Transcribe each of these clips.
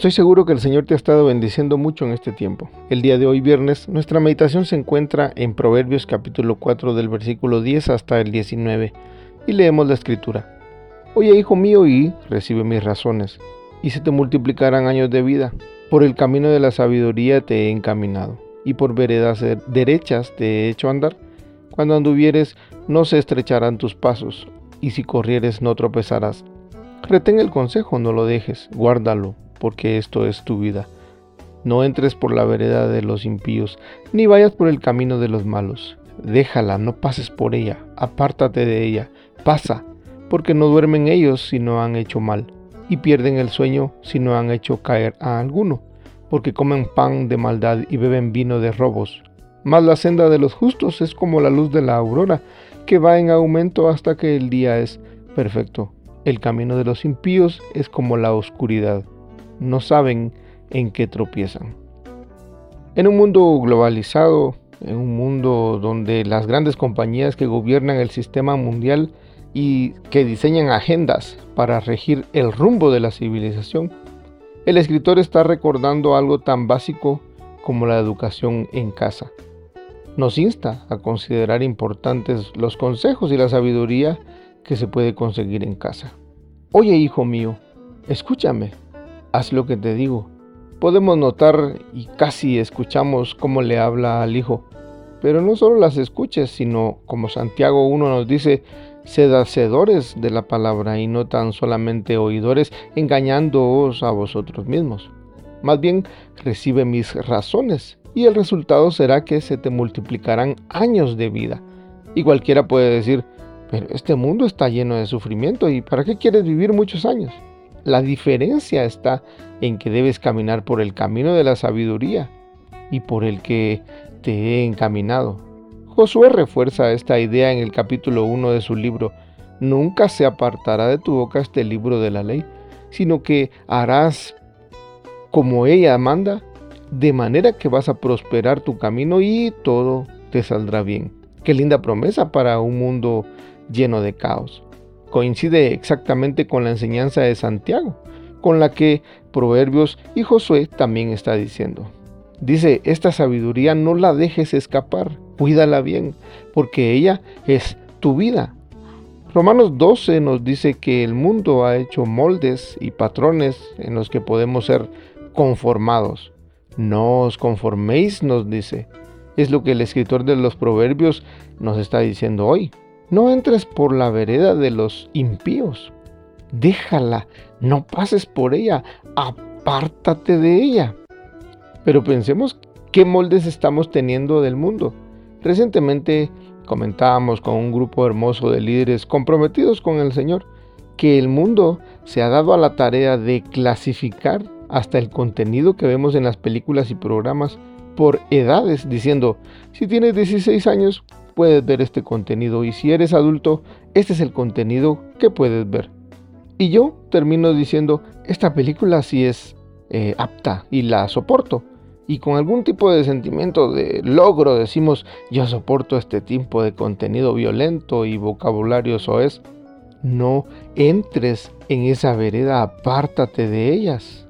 Estoy seguro que el Señor te ha estado bendiciendo mucho en este tiempo. El día de hoy, viernes, nuestra meditación se encuentra en Proverbios capítulo 4 del versículo 10 hasta el 19 y leemos la escritura. Oye, hijo mío, y recibe mis razones, y se te multiplicarán años de vida. Por el camino de la sabiduría te he encaminado, y por veredas derechas te he hecho andar. Cuando anduvieres, no se estrecharán tus pasos, y si corrieres, no tropezarás. Retén el consejo, no lo dejes, guárdalo porque esto es tu vida. No entres por la vereda de los impíos, ni vayas por el camino de los malos. Déjala, no pases por ella, apártate de ella, pasa, porque no duermen ellos si no han hecho mal, y pierden el sueño si no han hecho caer a alguno, porque comen pan de maldad y beben vino de robos. Mas la senda de los justos es como la luz de la aurora, que va en aumento hasta que el día es perfecto. El camino de los impíos es como la oscuridad no saben en qué tropiezan. En un mundo globalizado, en un mundo donde las grandes compañías que gobiernan el sistema mundial y que diseñan agendas para regir el rumbo de la civilización, el escritor está recordando algo tan básico como la educación en casa. Nos insta a considerar importantes los consejos y la sabiduría que se puede conseguir en casa. Oye, hijo mío, escúchame, haz lo que te digo. Podemos notar y casi escuchamos cómo le habla al Hijo, pero no solo las escuches, sino como Santiago 1 nos dice, sed hacedores de la palabra y no tan solamente oidores, engañándoos a vosotros mismos. Más bien, recibe mis razones y el resultado será que se te multiplicarán años de vida. Y cualquiera puede decir, pero este mundo está lleno de sufrimiento y ¿para qué quieres vivir muchos años? La diferencia está en que debes caminar por el camino de la sabiduría y por el que te he encaminado. Josué refuerza esta idea en el capítulo 1 de su libro. Nunca se apartará de tu boca este libro de la ley, sino que harás como ella manda, de manera que vas a prosperar tu camino y todo te saldrá bien. Qué linda promesa para un mundo lleno de caos coincide exactamente con la enseñanza de Santiago, con la que Proverbios y Josué también está diciendo. Dice, esta sabiduría no la dejes escapar, cuídala bien, porque ella es tu vida. Romanos 12 nos dice que el mundo ha hecho moldes y patrones en los que podemos ser conformados. No os conforméis, nos dice. Es lo que el escritor de los proverbios nos está diciendo hoy. No entres por la vereda de los impíos. Déjala, no pases por ella, apártate de ella. Pero pensemos qué moldes estamos teniendo del mundo. Recientemente comentábamos con un grupo hermoso de líderes comprometidos con el Señor que el mundo se ha dado a la tarea de clasificar hasta el contenido que vemos en las películas y programas por edades, diciendo, si tienes 16 años, puedes ver este contenido y si eres adulto, este es el contenido que puedes ver. Y yo termino diciendo, esta película sí es eh, apta y la soporto. Y con algún tipo de sentimiento de logro decimos, yo soporto este tipo de contenido violento y vocabulario soez. No entres en esa vereda, apártate de ellas.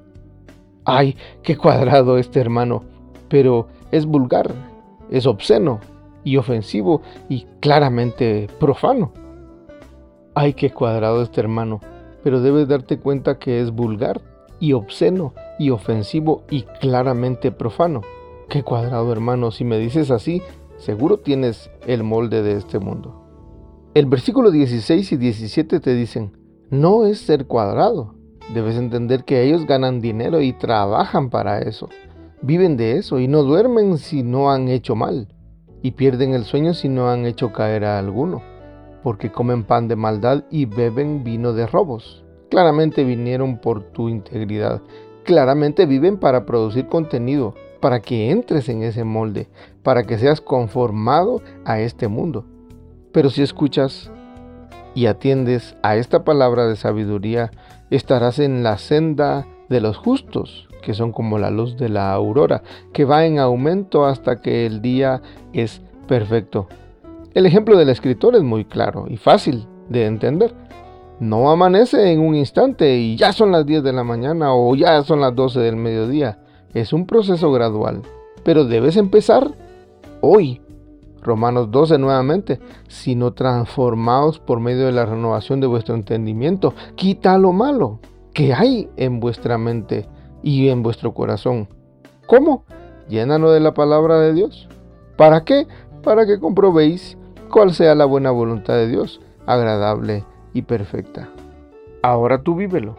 Ay, qué cuadrado este hermano, pero es vulgar, es obsceno, y ofensivo y claramente profano. Ay, qué cuadrado este hermano, pero debes darte cuenta que es vulgar y obsceno y ofensivo y claramente profano. Qué cuadrado hermano, si me dices así, seguro tienes el molde de este mundo. El versículo 16 y 17 te dicen, no es ser cuadrado. Debes entender que ellos ganan dinero y trabajan para eso. Viven de eso y no duermen si no han hecho mal y pierden el sueño si no han hecho caer a alguno, porque comen pan de maldad y beben vino de robos. Claramente vinieron por tu integridad, claramente viven para producir contenido, para que entres en ese molde, para que seas conformado a este mundo. Pero si escuchas y atiendes a esta palabra de sabiduría, estarás en la senda de los justos, que son como la luz de la aurora, que va en aumento hasta que el día es perfecto. El ejemplo del escritor es muy claro y fácil de entender. No amanece en un instante y ya son las 10 de la mañana o ya son las 12 del mediodía. Es un proceso gradual, pero debes empezar hoy. Romanos 12 nuevamente, sino transformados por medio de la renovación de vuestro entendimiento. Quita lo malo que hay en vuestra mente y en vuestro corazón. ¿Cómo? Llénalo de la palabra de Dios. ¿Para qué? Para que comprobéis cuál sea la buena voluntad de Dios, agradable y perfecta. Ahora tú vívelo.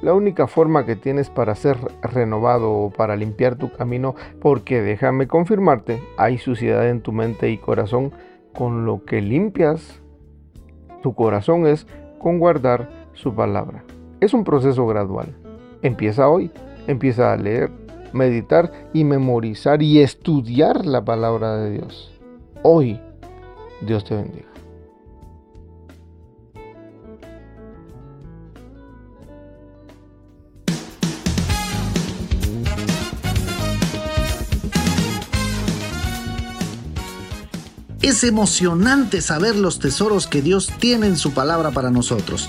La única forma que tienes para ser renovado o para limpiar tu camino, porque déjame confirmarte, hay suciedad en tu mente y corazón, con lo que limpias tu corazón es con guardar su palabra. Es un proceso gradual. Empieza hoy. Empieza a leer, meditar y memorizar y estudiar la palabra de Dios. Hoy, Dios te bendiga. Es emocionante saber los tesoros que Dios tiene en su palabra para nosotros.